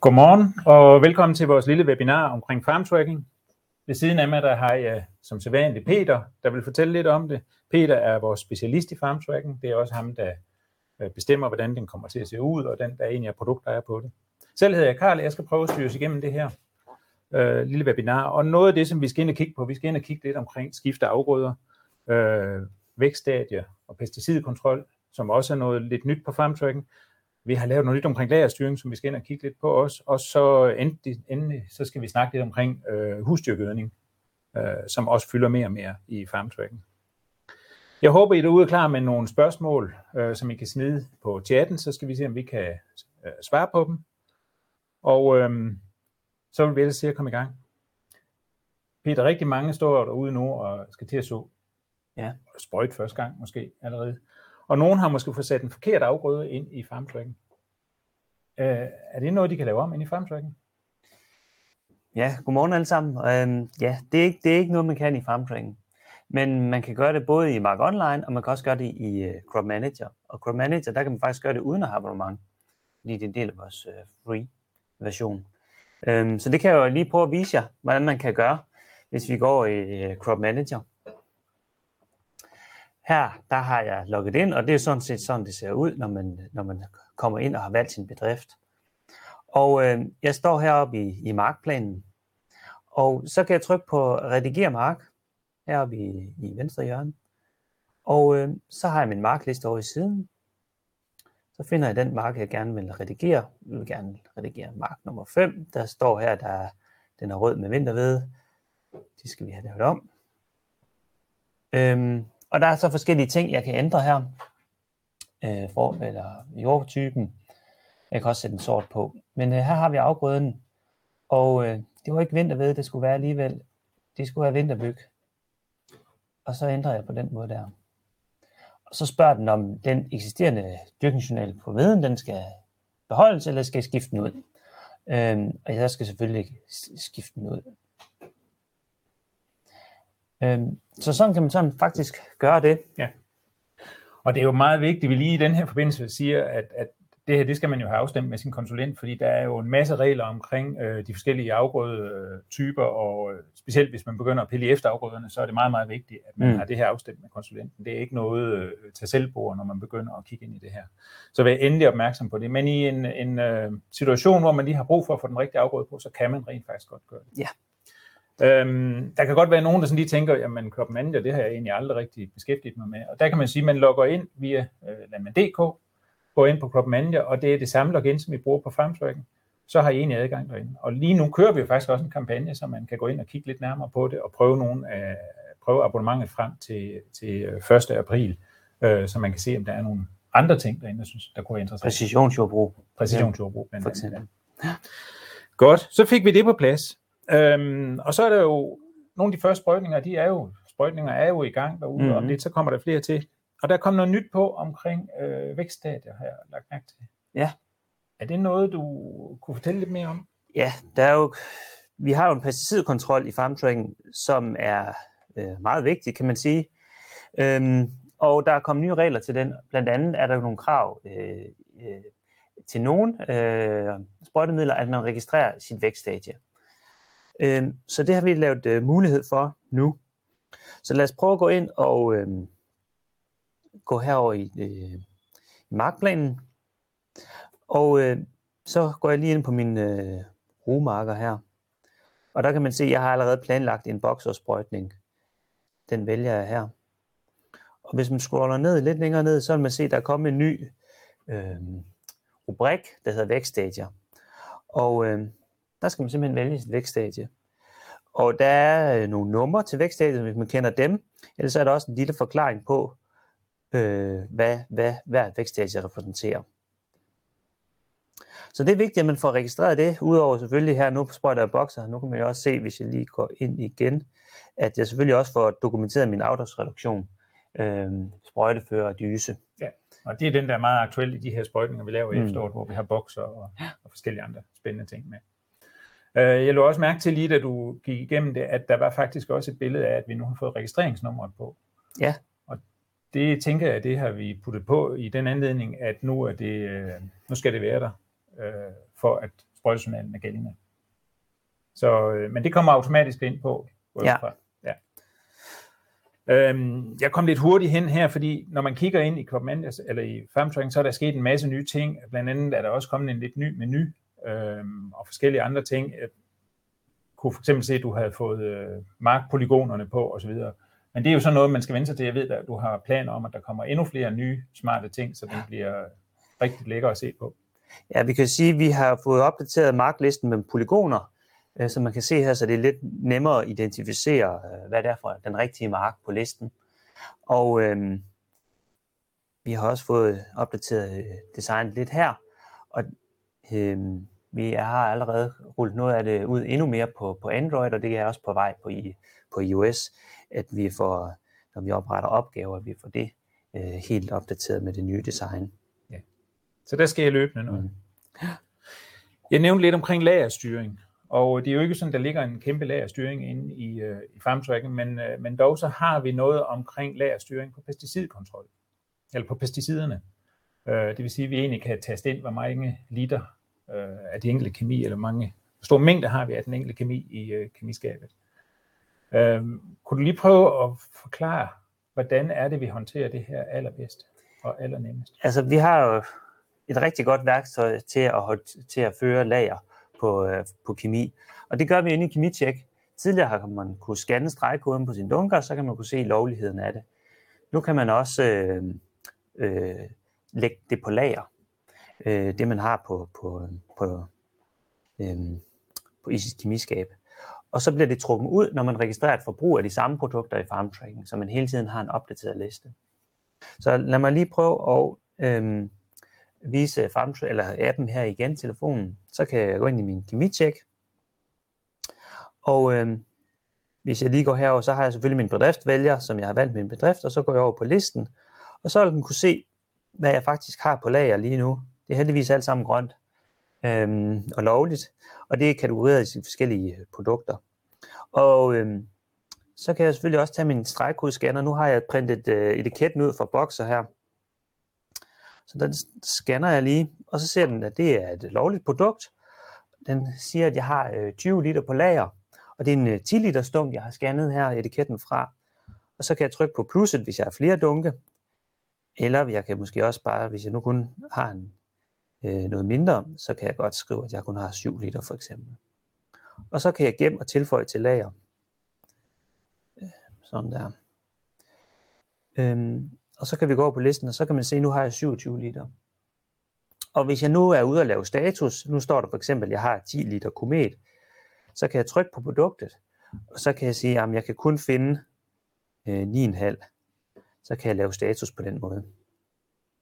Godmorgen og velkommen til vores lille webinar omkring farmtracking. Ved siden af mig der har jeg som sædvanligt Peter, der vil fortælle lidt om det. Peter er vores specialist i farmtracking. Det er også ham, der øh, bestemmer, hvordan den kommer til at se ud, og den, der egentlig er produkter på det. Selv hedder jeg Karl, jeg skal prøve at styre os igennem det her øh, lille webinar. Og noget af det, som vi skal ind og kigge på, vi skal ind og kigge lidt omkring skifte afgrøder, øh, vækststadier og pesticidkontrol, som også er noget lidt nyt på farmtracking. Vi har lavet noget nyt omkring lagerstyring, som vi skal ind og kigge lidt på også. Og så endelig, endelig så skal vi snakke lidt omkring øh, husdyrgødning, øh, som også fylder mere og mere i farm tracking. Jeg håber, I er derude klar med nogle spørgsmål, øh, som I kan smide på chatten, så skal vi se, om vi kan øh, svare på dem. Og øh, så vil vi ellers se at komme i gang. Peter, rigtig mange står derude nu og skal til at så ja. sprøjt første gang måske allerede. Og nogen har måske fået sat en forkert afgrøde ind i farmtracking. Øh, er det noget, de kan lave om ind i farmtracking? Ja, godmorgen alle sammen. Øhm, ja, det er, ikke, det er ikke noget, man kan i farmtracking. Men man kan gøre det både i Mark Online, og man kan også gøre det i uh, Crop Manager. Og Crop Manager, der kan man faktisk gøre det uden at have abonnement. Fordi det er en del af vores øh, uh, free version. Um, øhm, så det kan jeg jo lige prøve at vise jer, hvordan man kan gøre, hvis vi går i uh, Crop Manager. Her, der har jeg logget ind, og det er sådan set sådan, det ser ud, når man, når man kommer ind og har valgt sin bedrift. Og øh, jeg står heroppe i, i markplanen, og så kan jeg trykke på Rediger mark, heroppe i, i venstre hjørne. Og øh, så har jeg min markliste over i siden. Så finder jeg den mark, jeg gerne vil redigere. Jeg vil gerne redigere mark nummer 5. Der står her, der den er rød med vinterved. Det skal vi have lavet om. Øhm, og der er så forskellige ting, jeg kan ændre her. Øh, form eller jordtypen. Jeg kan også sætte en sort på. Men øh, her har vi afgrøden. Og øh, det var ikke vinterved, det skulle være alligevel. Det skulle være vinterbyg. Og så ændrer jeg på den måde der. Og så spørger den, om den eksisterende dyrkningsjournal på veden, den skal beholdes, eller skal jeg skifte den ud. Øhm, og jeg skal selvfølgelig skifte den ud. Øhm, så sådan kan man sådan faktisk gøre det. Ja. Og det er jo meget vigtigt, at vi lige i den her forbindelse siger, at, at det her, det skal man jo have afstemt med sin konsulent, fordi der er jo en masse regler omkring øh, de forskellige afgrødetyper, og øh, specielt hvis man begynder at pille efter afgrøderne, så er det meget, meget vigtigt, at man mm. har det her afstemt med konsulenten. Det er ikke noget øh, til selvbord, når man begynder at kigge ind i det her. Så vær endelig opmærksom på det. Men i en, en øh, situation, hvor man lige har brug for at få den rigtige afgrøde på, så kan man rent faktisk godt gøre det. Ja, Øhm, der kan godt være nogen, der sådan lige tænker, jamen Manager, det har jeg egentlig aldrig rigtig beskæftiget mig med. Og der kan man sige, at man logger ind via øh, Landman.dk, går ind på Manager, og det er det samme login, som vi bruger på FarmTracking. Så har I egentlig adgang derinde. Og lige nu kører vi jo faktisk også en kampagne, så man kan gå ind og kigge lidt nærmere på det, og prøve, nogle af, prøve abonnementet frem til, til 1. Øh, april, øh, så man kan se, om der er nogle andre ting derinde, der synes, der kunne være interessant. Præcisionsjordbrug. Præcisionsjordbrug, blandt andet. Godt, så fik vi det på plads. Øhm, og så er der jo nogle af de første sprøjtninger, de er jo, sprøjtninger er jo i gang derude, mm-hmm. og om lidt så kommer der flere til. Og der kom noget nyt på omkring øh, vækststadier, har jeg lagt mærke til. Ja. Er det noget, du kunne fortælle lidt mere om? Ja, der er jo, vi har jo en pesticidkontrol i farmtracking, som er øh, meget vigtig, kan man sige. Øhm, og der er kommet nye regler til den. Blandt andet er der nogle krav øh, øh, til nogle øh, sprøjtemidler, at man registrerer sit vækststadie. Øh, så det har vi lavet øh, mulighed for nu. Så lad os prøve at gå ind og øhm, gå herover i, øh, markplanen. Og øh, så går jeg lige ind på min øh, romarker her. Og der kan man se, at jeg har allerede planlagt en boksersprøjtning. Den vælger jeg her. Og hvis man scroller ned lidt længere ned, så vil man se, at der er kommet en ny øh, rubrik, der hedder vækststadier. Og øh, der skal man simpelthen vælge sit vækststadie. Og der er øh, nogle numre til vækststadiet, hvis man kender dem. Ellers er der også en lille forklaring på, øh, hvad, hvad hver vækststadie repræsenterer. Så det er vigtigt, at man får registreret det, udover selvfølgelig her nu på sprøjter og bokser. Nu kan man jo også se, hvis jeg lige går ind igen, at jeg selvfølgelig også får dokumenteret min afdragsreduktion, øh, sprøjtefører og dyse. Ja, og det er den, der er meget aktuel i de her sprøjtninger, vi laver i mm. efteråret, hvor vi har bokser og, og forskellige andre spændende ting med. Øh, jeg lå også mærke til lige, da du gik igennem det, at der var faktisk også et billede af, at vi nu har fået registreringsnummeret på. Ja. Og det tænker jeg, det har vi puttet på i den anledning, at nu, er det, øh, nu skal det være der, øh, for at sprøjtejournalen er gældende. Så, men det kommer automatisk ind på. Ja. Ja. Øhm, jeg kom lidt hurtigt hen her, fordi når man kigger ind i Commanders, eller i FarmTracking, så er der sket en masse nye ting. Blandt andet er der også kommet en lidt ny menu, øhm, og forskellige andre ting. Jeg kunne for eksempel se, at du havde fået øh, markpolygonerne på osv., men det er jo sådan noget, man skal vente sig til. Jeg ved, at du har planer om, at der kommer endnu flere nye smarte ting, så det bliver rigtig lækker at se på. Ja, vi kan sige, at vi har fået opdateret marklisten med polygoner, øh, så man kan se her, så det er lidt nemmere at identificere, øh, hvad det er for den rigtige mark på listen. Og øh, vi har også fået opdateret øh, designet lidt her, og øh, vi har allerede rullet noget af det ud endnu mere på, på Android, og det er også på vej på, i, på iOS, at vi får, når vi opretter opgaver, at vi får det øh, helt opdateret med det nye design. Så der skal jeg løbende noget. Mm. Jeg nævnte lidt omkring lagerstyring, og det er jo ikke sådan, der ligger en kæmpe lagerstyring inde i, uh, i farmtracking, men, uh, men dog så har vi noget omkring lagerstyring på pesticidkontrol, eller på pesticiderne. Uh, det vil sige, at vi egentlig kan taste ind, hvor mange liter øh, af de enkelte kemi, eller mange, store mængder mængde har vi af den enkelte kemi i øh, kemiskabet. Øh, kunne du lige prøve at forklare, hvordan er det, vi håndterer det her allerbedst og allernemmest? Altså, vi har jo et rigtig godt værktøj til at, til at føre lager på, øh, på kemi. Og det gør vi inde i KemiCheck. Tidligere har man kunne scanne stregkoden på sin dunker, så kan man kunne se lovligheden af det. Nu kan man også øh, øh, lægge det på lager. Øh, det man har på, på, på, øh, på i sit kemiskab. Og så bliver det trukket ud, når man registrerer et forbrug af de samme produkter i farmtracking, så man hele tiden har en opdateret liste. Så lad mig lige prøve at øh, vise farm, eller appen her igen, telefonen, så kan jeg gå ind i min kemicheck. Og øh, hvis jeg lige går herover, så har jeg selvfølgelig min bedriftvælger, som jeg har valgt min bedrift, og så går jeg over på listen, og så vil den kunne se, hvad jeg faktisk har på lager lige nu. Det er heldigvis alt sammen grønt øhm, og lovligt, og det er kategoriseret i forskellige øh, produkter. Og øhm, så kan jeg selvfølgelig også tage min stregkodescanner. Nu har jeg printet øh, etiketten ud fra bokser her, så den scanner jeg lige, og så ser den, at det er et lovligt produkt. Den siger, at jeg har øh, 20 liter på lager, og det er en øh, 10 liter stunk, jeg har scannet her etiketten fra. Og så kan jeg trykke på plusset, hvis jeg har flere dunke. Eller jeg kan måske også bare, hvis jeg nu kun har en, øh, noget mindre, så kan jeg godt skrive, at jeg kun har 7 liter for eksempel. Og så kan jeg gemme og tilføje til lager. Øh, sådan der. Øhm, og så kan vi gå over på listen, og så kan man se, at nu har jeg 27 liter. Og hvis jeg nu er ude og lave status, nu står der for eksempel, at jeg har 10 liter komet, så kan jeg trykke på produktet, og så kan jeg sige, at jeg kan kun finde øh, 9,5. Så kan jeg lave status på den måde,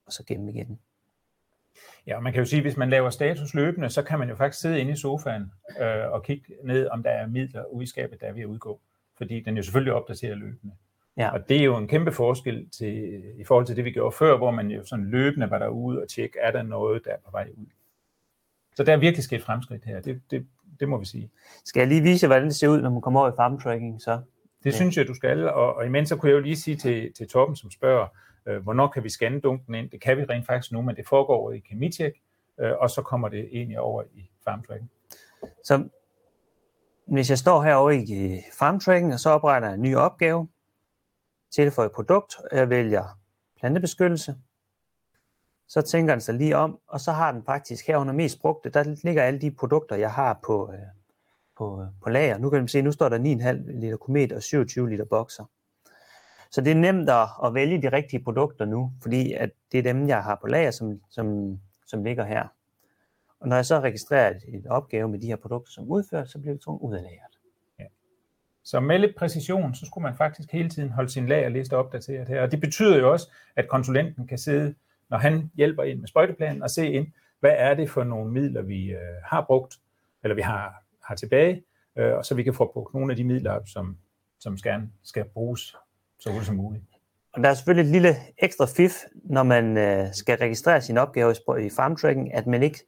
og så gemme igen. Ja, man kan jo sige, at hvis man laver status løbende, så kan man jo faktisk sidde inde i sofaen øh, og kigge ned, om der er midler ude i skabet, der er ved at udgå. Fordi den jo selvfølgelig opdaterer løbende. Ja. Og det er jo en kæmpe forskel til, i forhold til det, vi gjorde før, hvor man jo sådan løbende var derude og tjekke, er der noget, der er på vej ud. Så der er virkelig sket fremskridt her, det, det, det må vi sige. Skal jeg lige vise, hvordan det ser ud, når man kommer over i farm tracking så? Det ja. synes jeg, du skal, og, og imens så kunne jeg jo lige sige til, til Torben, som spørger, øh, hvornår kan vi scanne dunken ind? Det kan vi rent faktisk nu, men det foregår over i kemitjek, øh, og så kommer det egentlig over i farm tracking. Så hvis jeg står herovre i farm tracking, og så opretter jeg en ny opgave, tilføjer produkt, og jeg vælger plantebeskyttelse. Så tænker den sig lige om, og så har den faktisk herunder mest brugte, der ligger alle de produkter, jeg har på, øh, på, øh, på lager. Nu kan man se, nu står der 9,5 liter komet og 27 liter bokser. Så det er nemt at, at vælge de rigtige produkter nu, fordi at det er dem, jeg har på lager, som, som, som ligger her. Og når jeg så registrerer et, opgave med de her produkter, som udført, så bliver det trukket ud af lageret. Så med lidt præcision, så skulle man faktisk hele tiden holde sin lagerliste opdateret her. Og det betyder jo også, at konsulenten kan sidde, når han hjælper ind med sprøjteplanen, og se ind, hvad er det for nogle midler, vi øh, har brugt, eller vi har, har tilbage, øh, og så vi kan få brugt nogle af de midler, som, som skal, skal bruges så hurtigt som muligt. Og der er selvfølgelig et lille ekstra fif, når man øh, skal registrere sine opgaver i farmtracking, at man ikke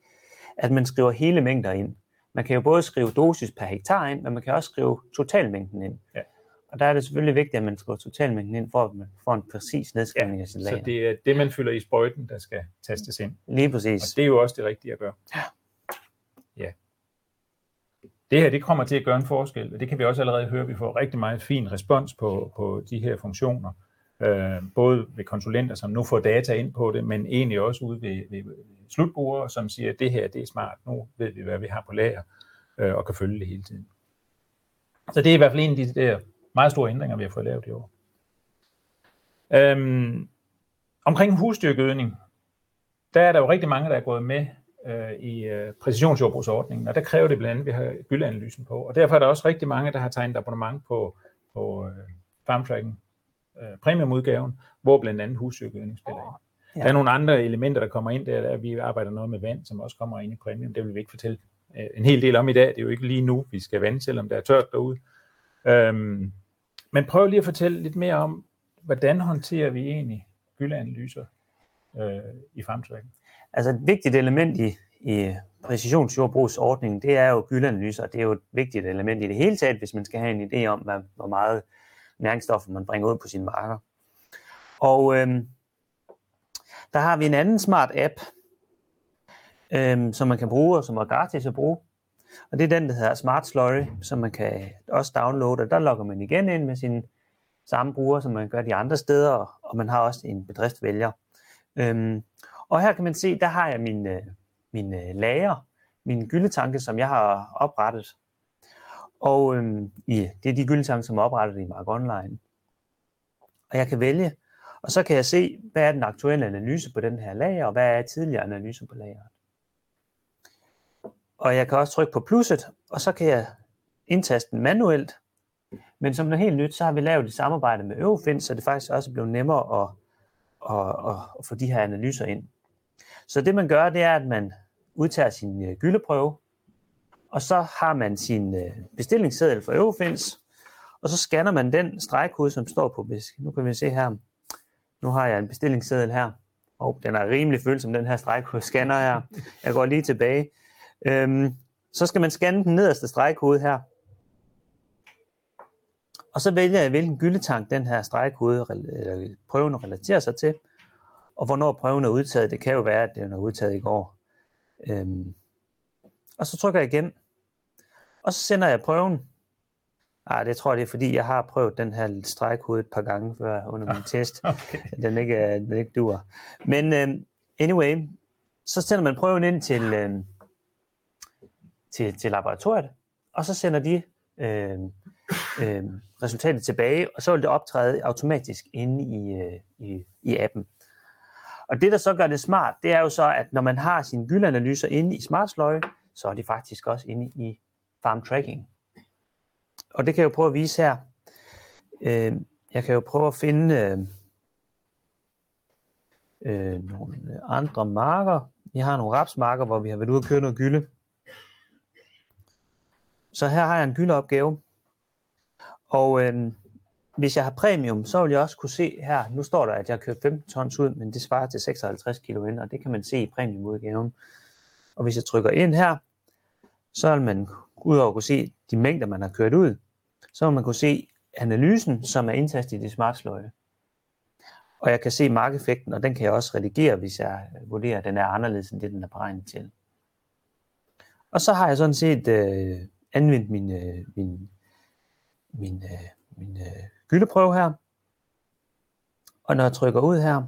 at man skriver hele mængder ind. Man kan jo både skrive dosis per hektar ind, men man kan også skrive totalmængden ind. Ja. Og der er det selvfølgelig vigtigt, at man skriver totalmængden ind, for at man får en præcis nedskrivning ja, af sin lager. Så det er det, man fylder i sprøjten, der skal tastes ind. Lige præcis. Og det er jo også det rigtige at gøre. Ja. Ja det her det kommer til at gøre en forskel, og det kan vi også allerede høre, vi får rigtig meget fin respons på, på de her funktioner. Øh, både ved konsulenter, som nu får data ind på det, men egentlig også ude ved, ved slutbrugere, som siger, at det her det er smart, nu ved vi, hvad vi har på lager, øh, og kan følge det hele tiden. Så det er i hvert fald en af de der meget store ændringer, vi har fået lavet i år. Øhm, omkring husdyrgødning, der er der jo rigtig mange, der er gået med øh, i øh, præcisionsjordbrugsordningen, og der kræver det blandt andet, at vi har gyldeanalysen på. Og derfor er der også rigtig mange, der har tegnet abonnement på, på øh, farmtracking øh, premiumudgaven, hvor blandt andet husdyrgødning spiller ind. Ja. Der er nogle andre elementer, der kommer ind der, der vi arbejder noget med vand, som også kommer ind i premium. Det vil vi ikke fortælle øh, en hel del om i dag. Det er jo ikke lige nu, vi skal vande, selvom det er tørt derude. Øhm, men prøv lige at fortælle lidt mere om, hvordan håndterer vi egentlig gyldeanalyser øh, i farmtracking? Altså et vigtigt element i, i præcisionsjordbrugsordningen, det er jo gyldeanalyser, det er jo et vigtigt element i det hele taget, hvis man skal have en idé om, hvad, hvor meget næringsstoffer man bringer ud på sine marker. Og øhm, der har vi en anden smart app, øhm, som man kan bruge, og som er gratis at bruge. Og det er den, der hedder Smart Slurry, som man kan også downloade, og der logger man igen ind med sin samme bruger, som man gør de andre steder, og man har også en bedriftsvælger. Øhm, og her kan man se, der har jeg min, øh, min øh, lager, min gyldetanke, som jeg har oprettet. Og øhm, ja, det er de gyldetanke, som er oprettet i Mark Online. Og jeg kan vælge, og så kan jeg se, hvad er den aktuelle analyse på den her lager, og hvad er tidligere analyse på lageret. Og jeg kan også trykke på plusset, og så kan jeg indtaste den manuelt. Men som noget helt nyt, så har vi lavet et samarbejde med Eurofin, så det faktisk også er blevet nemmere at, at, at, at få de her analyser ind. Så det man gør, det er, at man udtager sin øh, gyldeprøve, og så har man sin øh, bestillingsseddel for Eurofins, og så scanner man den stregkode, som står på, hvis nu kan vi se her, nu har jeg en bestillingsseddel her, og den er rimelig følsom, den her stregkode scanner her. Jeg går lige tilbage. Øhm, så skal man scanne den nederste stregkode her. Og så vælger jeg, hvilken gyldetank den her stregkode eller prøven relaterer sig til, og hvornår prøven er udtaget. Det kan jo være, at den er udtaget i går. Øhm, og så trykker jeg igen, og så sender jeg prøven. Ah, det tror jeg, det er fordi, jeg har prøvet den her stregkode et par gange før under min test. Okay. Den ikke, den ikke dur. Men øhm, anyway, så sender man prøven ind til, øhm, til, til laboratoriet, og så sender de øh, øh, resultatet tilbage, og så vil det optræde automatisk inde i, øh, i, i appen. Og det, der så gør det smart, det er jo så, at når man har sine gyldanalyser inde i SmartSløje, så er de faktisk også inde i Farm Tracking. Og det kan jeg jo prøve at vise her. Øh, jeg kan jo prøve at finde øh, øh, nogle andre marker. Vi har nogle rapsmarker, hvor vi har været ude og køre noget gylde. Så her har jeg en gyldeopgave. Og øh, hvis jeg har premium, så vil jeg også kunne se her, nu står der, at jeg har kørt 15 tons ud, men det svarer til 56 kilo ind, og det kan man se i premiumudgaven. Og hvis jeg trykker ind her, så vil man udover kunne se de mængder, man har kørt ud, så vil man kunne se analysen, som er indtastet i det smartsløje. Og jeg kan se markeffekten, og den kan jeg også redigere, hvis jeg vurderer, at den er anderledes end det, den er beregnet til. Og så har jeg sådan set øh, anvendt min, øh, min, min, øh, min øh, gyldeprøve her. Og når jeg trykker ud her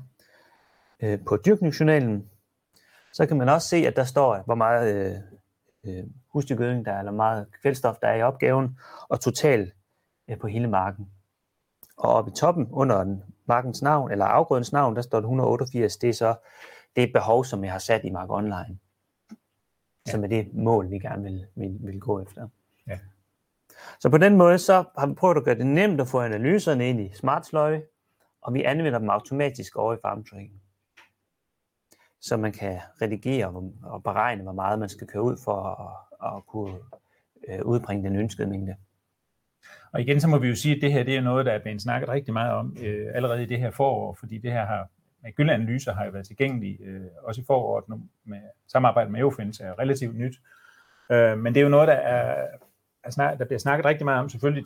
øh, på dyrkningsjournalen, så kan man også se, at der står, hvor meget øh, øh, husdyrgødning der er, eller meget kvælstof der er i opgaven, og total øh, på hele marken. Og oppe i toppen, under den, markens navn, eller afgrødens navn, der står det 188. Det er så det behov, som jeg har sat i Mark Online ja. som er det mål, vi gerne vil, vil, vil gå efter. Så på den måde, så har vi prøvet at gøre det nemt at få analyserne ind i SmartSløje, og vi anvender dem automatisk over i FarmTracking. Så man kan redigere og beregne, hvor meget man skal køre ud for at, at kunne øh, udbringe den ønskede mængde. Og igen, så må vi jo sige, at det her det er noget, der er blevet snakket rigtig meget om øh, allerede i det her forår, fordi det her har med gyldanalyser har jo været tilgængelige, øh, også i foråret nu med samarbejde med Eurofins er relativt nyt. Øh, men det er jo noget, der, er, snak, der bliver snakket rigtig meget om, selvfølgelig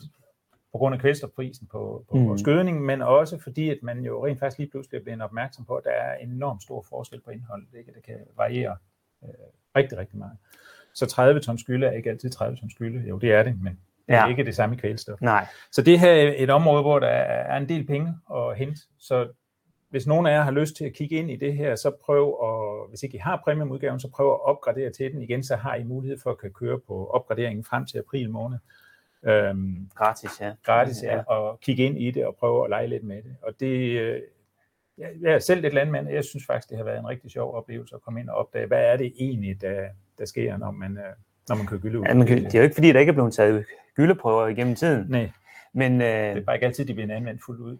på grund af kvælstofprisen på, på mm. skødning, men også fordi, at man jo rent faktisk lige pludselig er blevet opmærksom på, at der er enormt stor forskel på indholdet, ikke? det kan variere øh, rigtig, rigtig meget. Så 30 tons gylde er ikke altid 30 tons gylde. Jo, det er det, men det er Ja. ikke det samme kvælstof. Nej. Så det her er et område, hvor der er en del penge at hente. Så hvis nogen af jer har lyst til at kigge ind i det her, så prøv at, hvis ikke I har premiumudgaven, så prøv at opgradere til den igen, så har I mulighed for at kan køre på opgraderingen frem til april måned. Øhm, Gratis, ja. gratis ja. og kigge ind i det og prøve at lege lidt med det. Og det, øh, jeg jeg er selv lidt landmand, og jeg synes faktisk, det har været en rigtig sjov oplevelse at komme ind og opdage, hvad er det egentlig, der, der sker, når man, øh, når man kører gylde ud. Ja, man kan, det er jo ikke fordi, der ikke er blevet taget gyldeprøver igennem tiden. Nej, Men det er øh, bare ikke altid, de bliver anvendt fuldt ud.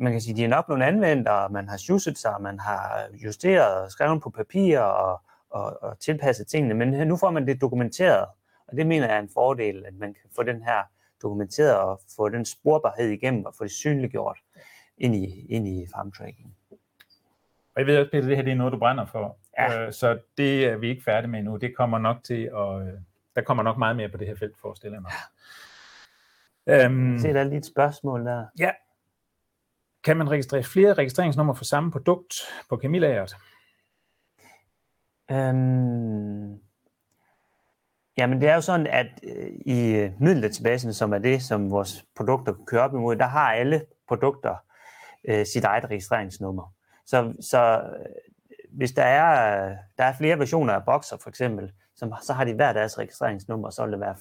man kan sige, de er nok blevet anvendt, og man har sjusset sig, man har justeret og skrevet på papir og, og, og tilpasset tingene. Men nu får man det dokumenteret, og det mener jeg er en fordel, at man kan få den her dokumenteret og få den sporbarhed igennem og få det synliggjort ind i, ind i farmtracking. Og jeg ved også, Peter, det her det er noget, du brænder for. Ja. Øh, så det er vi ikke færdige med endnu. Det kommer nok til at... øh, Der kommer nok meget mere på det her felt, forestiller jeg mig. Øhm, Se, der er lige et spørgsmål der. ja. Kan man registrere flere registreringsnumre for samme produkt på kemilageret? Øhm, jamen det er jo sådan, at øh, i øh, middeldatabasen, som er det, som vores produkter kører op imod, der har alle produkter øh, sit eget registreringsnummer. Så, så øh, hvis der er, der er flere versioner af Boxer for eksempel, som, så har de hver deres registreringsnummer, så vil der være,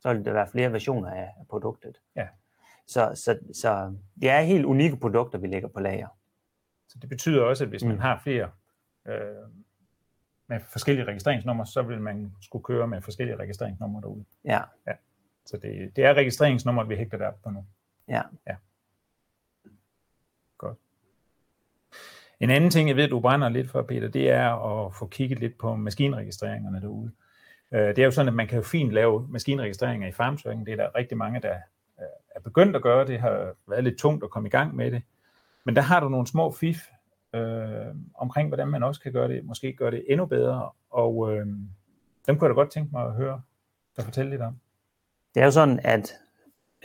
så vil der være flere versioner af produktet. Ja. Så, så, så det er helt unikke produkter, vi lægger på lager. Så det betyder også, at hvis man Mm. har flere øh, med forskellige registreringsnumre, så vil man skulle køre med forskellige registreringsnumre derude. Ja, Så det, det er registreringsnummeret, vi hægter der på nu. ja. Godt. En anden ting, jeg ved, du brænder lidt for, Peter, det er at få kigget lidt på maskinregistreringerne derude. Øh, Det er jo sådan, at man kan jo fint lave maskinregistreringer i farmtracking. Det er der rigtig mange, der er begyndt at gøre. Det har været lidt tungt at komme i gang med det. Men der har du nogle små fif øh, omkring, hvordan man også kan gøre det, måske gøre det endnu bedre. Og øh, dem kunne jeg da godt tænke mig at høre dig fortælle lidt om. Det er jo sådan, at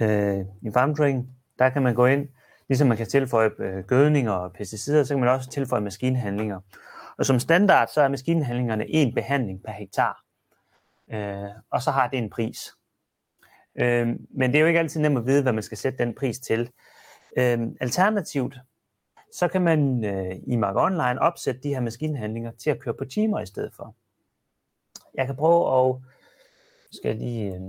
øh, i farmtracking, der kan man gå ind, ligesom man kan tilføje øh, gødninger og pesticider, så kan man også tilføje maskinhandlinger. Og som standard, så er maskinhandlingerne en behandling per hektar. Øh, og så har det en pris. Øh, men det er jo ikke altid nemt at vide, hvad man skal sætte den pris til. Øh, alternativt, så kan man øh, i Mark Online opsætte de her maskinhandlinger til at køre på timer i stedet for. Jeg kan prøve at... Skal jeg lige... Øh,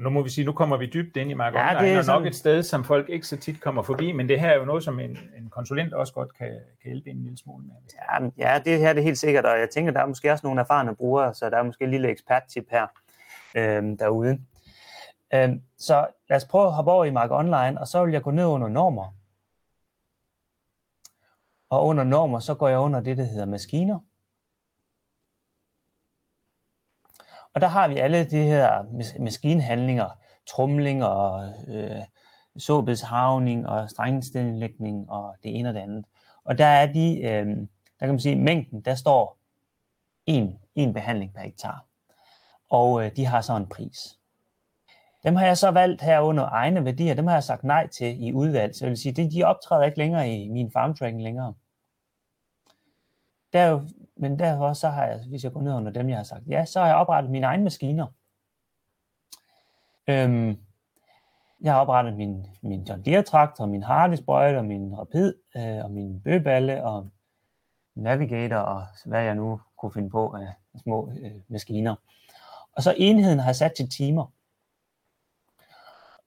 nu må vi sige, nu kommer vi dybt ind i Mark Ja, ja, det Online, er og nok sådan- et sted, som folk ikke så tit kommer forbi, men det her er jo noget, som en, en konsulent også godt kan, kan hjælpe en lille smule med. Ja, ja, det her det er helt sikkert, og jeg tænker, der er måske også nogle erfarne brugere, så der er måske et lille eksperttip her øh, derude. Øh, så lad os prøve at hoppe over i Mark Online, og så vil jeg gå ned under normer. Og under normer, så går jeg under det, der hedder maskiner. Og der har vi alle de her mas- maskinhandlinger, trumling øh, og øh, såbedshavning og strengestilllægning og det ene og det andet. Og der er de, øh, der kan man sige, mængden, der står en, en behandling per hektar. Og øh, de har så en pris. Dem har jeg så valgt her under egne værdier, dem har jeg sagt nej til i udvalg. Så jeg vil sige, de, de optræder ikke længere i min farm tracking længere. Der men derfor så har jeg, hvis jeg går ned under dem, jeg har sagt ja, så har jeg oprettet mine egne maskiner. Øhm, jeg har oprettet min, min John Deere traktor, min Harley og min Rapid øh, og min bøballe og Navigator og hvad jeg nu kunne finde på af små øh, maskiner. Og så enheden har jeg sat til timer.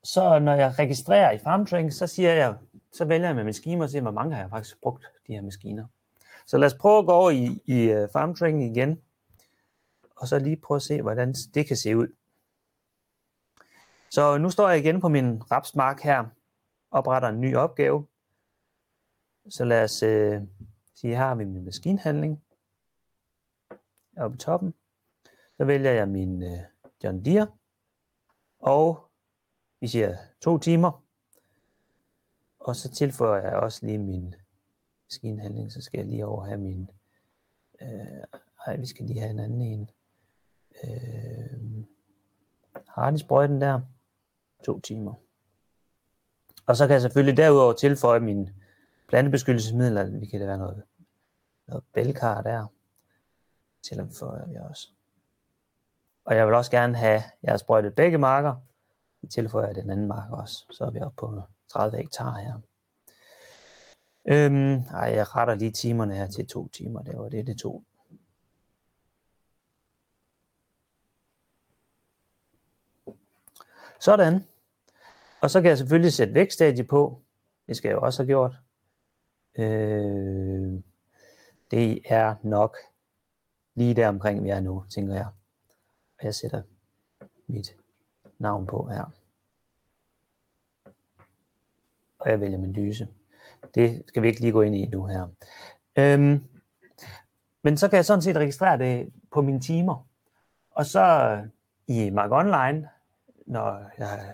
Så når jeg registrerer i FarmTracking, så siger jeg, så vælger jeg med min og siger, hvor mange har jeg faktisk brugt de her maskiner. Så lad os prøve at gå over i, i øh, uh, FarmTracking igen, og så lige prøve at se, hvordan det kan se ud. Så nu står jeg igen på min rapsmark her, opretter en ny opgave. Så lad os øh, sige, her har vi min maskinhandling. Oppe i toppen. Så vælger jeg min øh, John Deere. Og vi siger to timer. Og så tilføjer jeg også lige min maskinhandling. Så skal jeg lige over have min... Øh, ej, vi skal lige have en anden en. Øh, Hardisprøjten der. To timer. Og så kan jeg selvfølgelig derudover tilføje min plantebeskyttelsesmidler. Vi kan det være noget, noget bælkar der. Tilføjer jeg også. Og jeg vil også gerne have, jeg har sprøjtet begge marker. Vi tilføjer den anden mark også, så er vi oppe på 30 hektar her. Øhm, ej, jeg retter lige timerne her til to timer, det var det, det tog. Sådan. Og så kan jeg selvfølgelig sætte vækststadie på. Det skal jeg jo også have gjort. Øh, det er nok lige der omkring, vi er nu, tænker jeg. Og jeg sætter mit navn på her. Og jeg vælger min lyse. Det skal vi ikke lige gå ind i nu her. Øhm, men så kan jeg sådan set registrere det på mine timer. Og så i Mark Online, når jeg har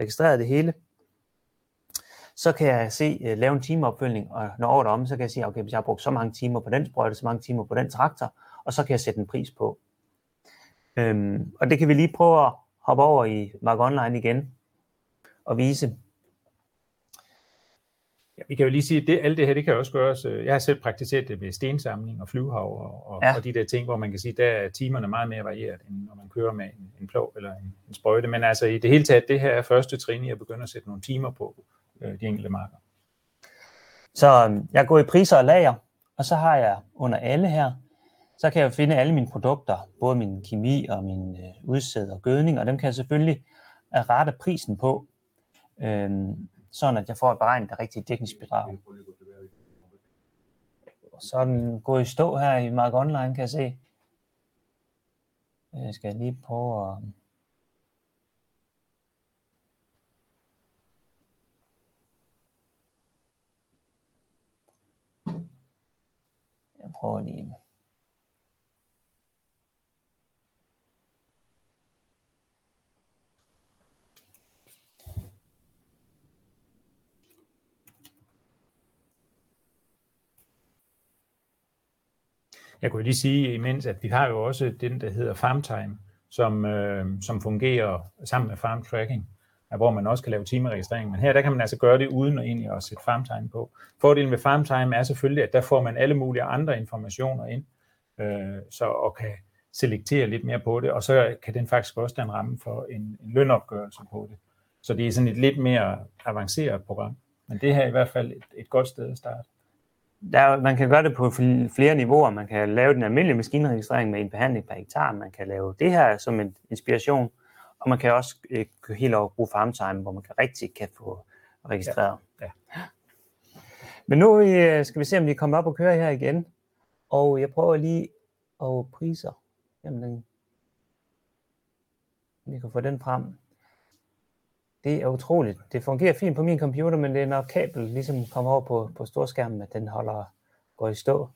registreret det hele, så kan jeg se, øh, lave en timeopfølgning, og når året er om, så kan jeg sige, okay, hvis jeg har brugt så mange timer på den sprøjte, så mange timer på den traktor, og så kan jeg sætte en pris på. Øhm, og det kan vi lige prøve at hoppe over i Mark Online igen, og vise. Ja, vi kan jo lige sige, at det, alt det her, det kan også gøres. Øh, jeg har selv praktiseret det ved stensamling og flyvehav og, og, ja. og de der ting, hvor man kan sige, der er timerne meget mere varieret, end når man kører med en, en plov eller en, en sprøjte. Men altså i det hele taget, det her er første trin i at begynde at sætte nogle timer på øh, de enkelte marker. Så øhm, jeg går i priser og lager, og så har jeg under alle her, så kan jeg finde alle mine produkter, både min kemi og min øh, udsæd og gødning, og dem kan jeg selvfølgelig øh, rette prisen på. øh, sådan at jeg får et beregnet det rigtige dækningsbidrag. Så er den gået i stå her i Mark Online, kan jeg se. Øh, jeg skal lige prøve at... Jeg prøver lige. Jeg kunne lige sige imens, at vi har jo også den, der hedder FarmTime, som, øh, som fungerer sammen med Farm Tracking, hvor man også kan lave timeregistrering. Men her der kan man altså gøre det uden at egentlig at sætte FarmTime på. Fordelen ved FarmTime er selvfølgelig, at der får man alle mulige andre informationer ind, øh, så, og kan selektere lidt mere på det, og så kan den faktisk også danne ramme for en, en lønopgørelse på det. Så det er sådan et lidt mere avanceret program. Men det her er i hvert fald et, et godt sted at starte der, man kan gøre det på flere niveauer. Man kan lave den almindelige maskinregistrering med en behandling per hektar. Man kan lave det her som en inspiration. Og man kan også øh, helt over bruge FarmTime, hvor man kan rigtig kan få registreret. Ja. Ja. Men nu øh, skal vi se, om vi kommer op og køre her igen. Og jeg prøver lige at priser. Jamen, den, vi kan få den frem. Det er utroligt. Det fungerer fint på min computer, men det er når kabel ligesom kommer over på, på storskærmen, at den holder går i stå.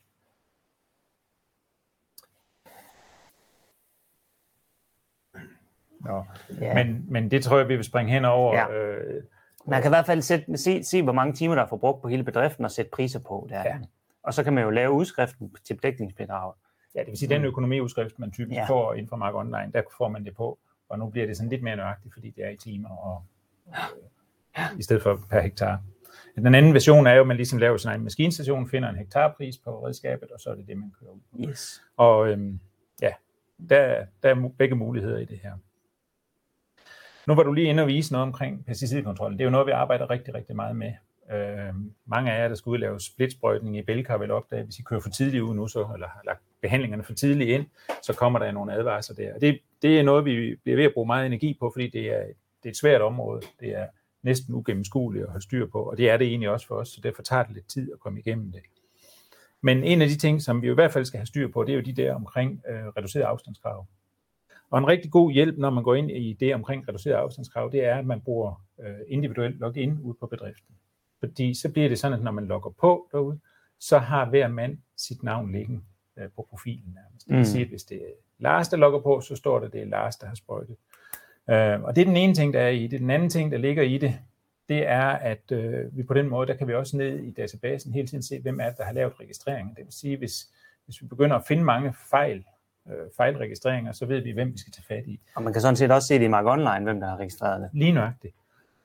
Nå. Ja. Men, men det tror jeg, vi vil springe hen over. Ja. Øh, man kan i hvert fald sætte, se, se, hvor mange timer, der er forbrugt på hele bedriften, og sætte priser på. Der. Ja. Og så kan man jo lave udskriften til dækningsbidrag. Ja, det vil sige, den økonomiudskrift, man typisk ja. får inden for Mark Online, der får man det på. Og nu bliver det sådan lidt mere nøjagtigt, fordi det er i timer og, i stedet for per hektar. Den anden version er jo, at man ligesom laver sådan en maskinstation, finder en hektarpris på redskabet, og så er det det, man kører ud. Yes. Og øhm, ja, der, der er begge muligheder i det her. Nu var du lige inde og vise noget omkring pesticidkontrol. Det er jo noget, vi arbejder rigtig, rigtig meget med. Øh, mange af jer, der skal ud og lave splitsprøjtning i bælker, vil opdage, hvis I kører for tidligt ud nu, så, eller har lagt behandlingerne for tidligt ind, så kommer der nogle advarsler der. det, det er noget, vi bliver ved at bruge meget energi på, fordi det er det er et svært område. Det er næsten ugennemskueligt at have styr på, og det er det egentlig også for os, så derfor tager det lidt tid at komme igennem det. Men en af de ting, som vi i hvert fald skal have styr på, det er jo de der omkring øh, reduceret afstandskrav. Og en rigtig god hjælp, når man går ind i det omkring reduceret afstandskrav, det er, at man bruger øh, individuelt login ud på bedriften. Fordi så bliver det sådan, at når man logger på derude, så har hver mand sit navn liggende øh, på profilen nærmest. Det vil mm. sige, at hvis det er Lars, der logger på, så står der, at det er Lars, der har sprøjtet. Øh, og det er den ene ting, der er i det. Den anden ting, der ligger i det, det er, at øh, vi på den måde, der kan vi også ned i databasen hele tiden se, hvem er det, der har lavet registreringen. Det vil sige, hvis, hvis vi begynder at finde mange fejl, øh, fejlregistreringer, så ved vi, hvem vi skal tage fat i. Og man kan sådan set også se det i Mark Online, hvem der har registreret det. Lige nøjagtigt.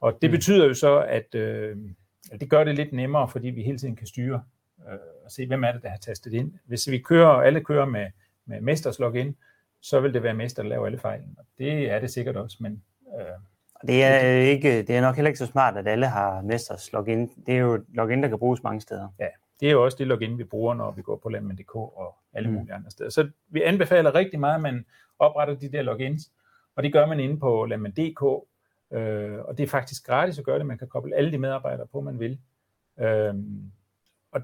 Og det mm. betyder jo så, at øh, det gør det lidt nemmere, fordi vi hele tiden kan styre øh, og se, hvem er det, der har tastet ind. Hvis vi kører, alle kører med, med mesters login, så vil det være mester, der laver alle fejlen. Og det er det sikkert også, men... Øh, det er, ikke, det er nok heller ikke så smart, at alle har mesters login. Det er jo et login, der kan bruges mange steder. Ja, det er jo også det login, vi bruger, når vi går på Landmand.dk og alle mm. mulige andre steder. Så vi anbefaler rigtig meget, at man opretter de der logins, og det gør man inde på Landmand.dk, øh, og det er faktisk gratis at gøre det. Man kan koble alle de medarbejdere på, man vil. Øh, og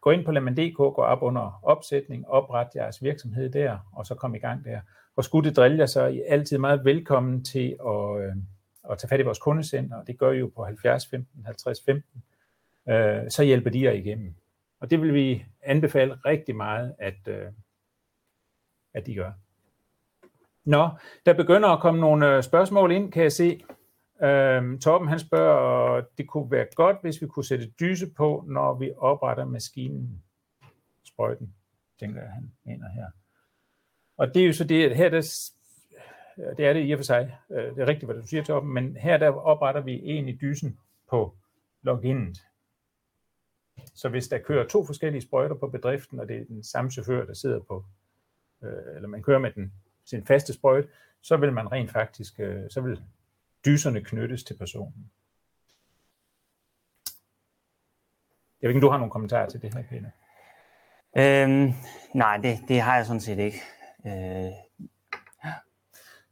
gå ind på Lemon.dk, gå op under opsætning, opret jeres virksomhed der, og så kom i gang der. Og skulle det drille jer, så er I altid meget velkommen til at, øh, at tage fat i vores kundecenter, og det gør I jo på 70 15 50 15, øh, så hjælper de jer igennem. Og det vil vi anbefale rigtig meget, at, øh, at de gør. Nå, der begynder at komme nogle øh, spørgsmål ind, kan jeg se. Øhm, Torben han spørger, det kunne være godt, hvis vi kunne sætte dyse på, når vi opretter maskinen. Sprøjten, tænker jeg, han mener her. Og det er jo så det, her der, det er det i og for sig, øh, det er rigtigt, hvad du siger, Torben, men her der opretter vi en i dysen på loginet. Så hvis der kører to forskellige sprøjter på bedriften, og det er den samme chauffør, der sidder på, øh, eller man kører med den, sin faste sprøjt, så vil man rent faktisk, øh, så vil dyserne knyttes til personen. Jeg ved ikke, om du har nogle kommentarer til det her, Peter? Øhm, nej, det, det har jeg sådan set ikke. Øh...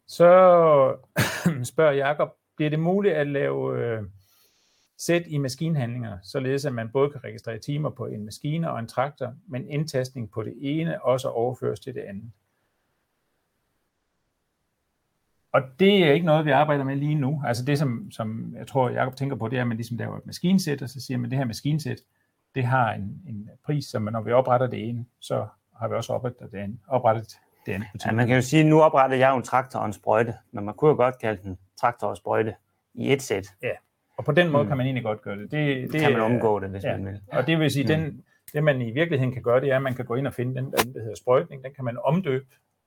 Så spørger Jakob, bliver det muligt at lave øh, sæt i maskinhandlinger, således at man både kan registrere timer på en maskine og en traktor, men indtastning på det ene også overføres til det andet? Og det er ikke noget, vi arbejder med lige nu. Altså det, som, som jeg tror, Jacob tænker på, det er, at man ligesom laver et maskinsæt, og så siger man, at det her maskinsæt, det har en, en pris, som når vi opretter det ene, så har vi også oprettet det andet. Oprettet det andet ja, man kan jo sige, at nu opretter jeg jo en traktor og en sprøjte, men man kunne jo godt kalde den traktor og sprøjte i et sæt. Ja, og på den måde mm. kan man egentlig godt gøre det. Det, det kan man omgå det, hvis ja. man vil. Og det vil sige, mm. den, det man i virkeligheden kan gøre, det er, at man kan gå ind og finde den, der hedder sprøjtning. Den kan man omdøbe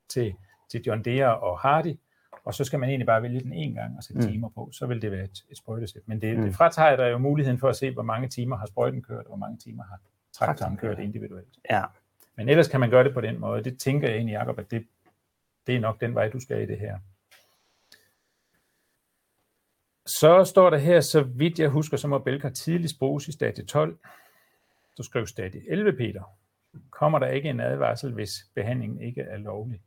til, til John Deere og Hardy, og så skal man egentlig bare vælge den en gang og sætte mm. timer på, så vil det være et, et sprøjtesæt. Men det, mm. det fratager der jo muligheden for at se, hvor mange timer har sprøjten kørt, og hvor mange timer har traktoren kørt individuelt. Ja. Men ellers kan man gøre det på den måde. Det tænker jeg egentlig, Jacob, at det, det er nok den vej, du skal i det her. Så står der her, så vidt jeg husker, så må Belka tidligst bruges i stadie 12. Så skriver stadie 11, Peter. Kommer der ikke en advarsel, hvis behandlingen ikke er lovlig?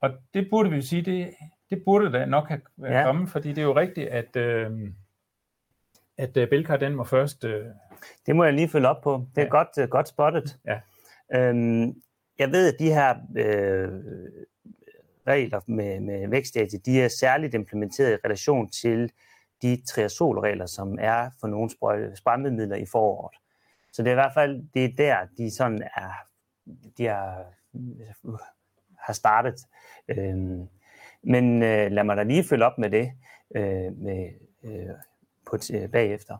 Og det burde vi sige, det, det burde da nok have ja. kommet, fordi det er jo rigtigt, at, øh, at uh, Belkar, den må først... Øh... Det må jeg lige følge op på. Det er ja. godt, uh, godt spottet. Ja. Øhm, jeg ved, at de her øh, regler med, med vækstdata, de er særligt implementeret i relation til de triazolregler, som er for nogle sprøjtemidler i foråret. Så det er i hvert fald det er der, de sådan er, de er, har startet. Øhm, men øh, lad mig da lige følge op med det øh, med, øh, på t- bagefter.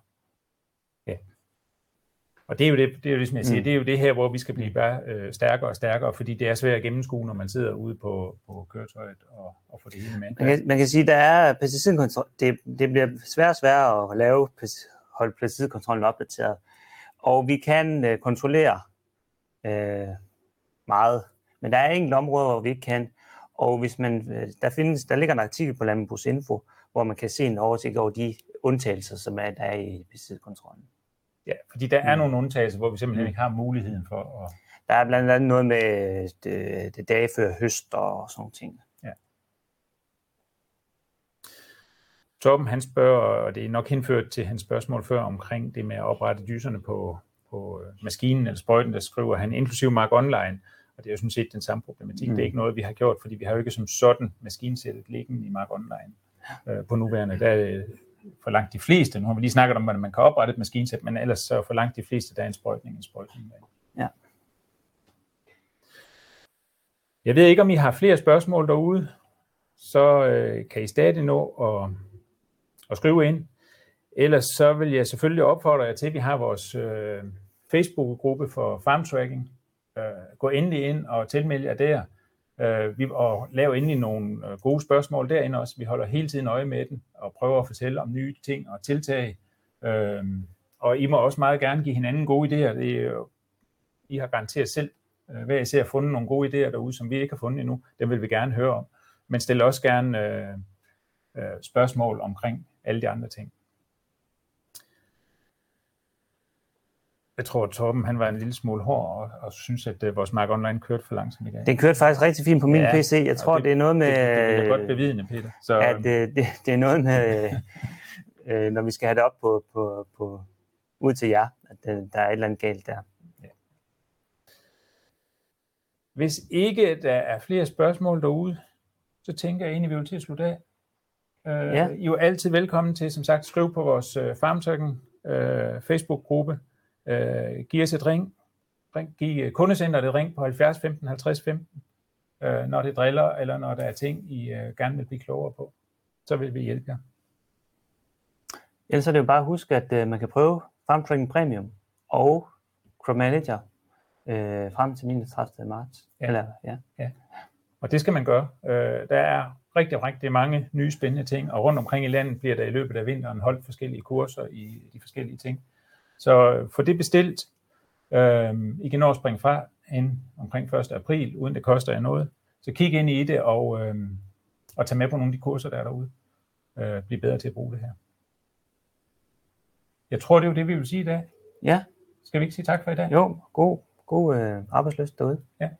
Ja. Og det er jo det, det er jo det, som jeg siger, mm. det er jo det her, hvor vi skal blive bare øh, stærkere og stærkere, fordi det er svært at gennemskue, når man sidder ude på, på køretøjet og, og få det hele med. Man kan, man kan sige, der er pesticidkontrol, det, det bliver svært og sværere at lave, holde pesticidkontrollen opdateret. Og vi kan øh, kontrollere øh, meget, men der er enkelte områder, hvor vi ikke kan. Og hvis man, øh, der, findes, der ligger en artikel på Landbrugsinfo, Info, hvor man kan se en oversigt over de undtagelser, som er, der er i pesticidkontrollen. Ja, fordi der er mm. nogle undtagelser, hvor vi simpelthen mm. ikke har muligheden for at... Der er blandt andet noget med det, det dage før høst og sådan ting. Ja. Torben, han spørger, og det er nok henført til hans spørgsmål før omkring det med at oprette dyserne på, på øh, maskinen eller sprøjten, der skriver han, inklusive Mark Online, og det er jo sådan set den samme problematik. Mm. Det er ikke noget, vi har gjort, fordi vi har jo ikke som sådan maskinsættet liggende i Mark Online øh, på nuværende. Der er for langt de fleste, nu har vi lige snakket om, at man kan oprette et maskinsæt, men ellers så for langt de fleste, der er en sprøjtning, en sprøjtning. Ja. Jeg ved ikke, om I har flere spørgsmål derude, så øh, kan I stadig nå at, at skrive ind. Ellers så vil jeg selvfølgelig opfordre jer til, at vi har vores øh, Facebook-gruppe for farm tracking. Øh, Øh, gå endelig ind og tilmelde jer der. Øh, vi, og lave endelig nogle øh, gode spørgsmål derinde også. Vi holder hele tiden øje med den og prøver at fortælle om nye ting og tiltag. Øh, og I må også meget gerne give hinanden gode idéer. Det er jo, I har garanteret selv øh, hver især fundet nogle gode idéer derude, som vi ikke har fundet endnu. Dem vil vi gerne høre om. Men stille også gerne øh, øh, spørgsmål omkring alle de andre ting. Jeg tror, at Torben han var en lille smule hård og, og synes, at uh, vores Mark Online kørte for langsomt i dag. Den kørte faktisk rigtig fint på min ja, PC. Jeg tror, det, det er noget med... Det, det er godt bevidende, Peter. Så, at det, det, det er noget med, øh, når vi skal have det op på, på, på ud til jer, at det, der er et eller andet galt der. Ja. Hvis ikke der er flere spørgsmål derude, så tænker jeg egentlig, vi vil til at slutte af. Uh, ja. I er jo altid velkommen til, som sagt, skrive på vores uh, FarmTalking uh, Facebook-gruppe, Øh, giv os et ring. ring giv kundecenteret et ring på 70 15 50 15, øh, når det driller, eller når der er ting, I øh, gerne vil blive klogere på. Så vil vi hjælpe jer. Ellers er det jo bare at huske, at øh, man kan prøve FarmTracking Premium og Crop Manager øh, frem til 31. marts. Ja. Eller, ja. ja. Og det skal man gøre. Øh, der er rigtig, rigtig mange nye spændende ting, og rundt omkring i landet bliver der i løbet af vinteren holdt forskellige kurser i de forskellige ting. Så få det bestilt. Øh, I kan nå at springe fra ind omkring 1. april, uden det koster jer noget. Så kig ind i det og, øh, og tag med på nogle af de kurser, der er derude. Øh, bliv bedre til at bruge det her. Jeg tror, det er jo det, vi vil sige i dag. Ja. Skal vi ikke sige tak for i dag? Jo, god, god øh, arbejdsløst derude. Ja.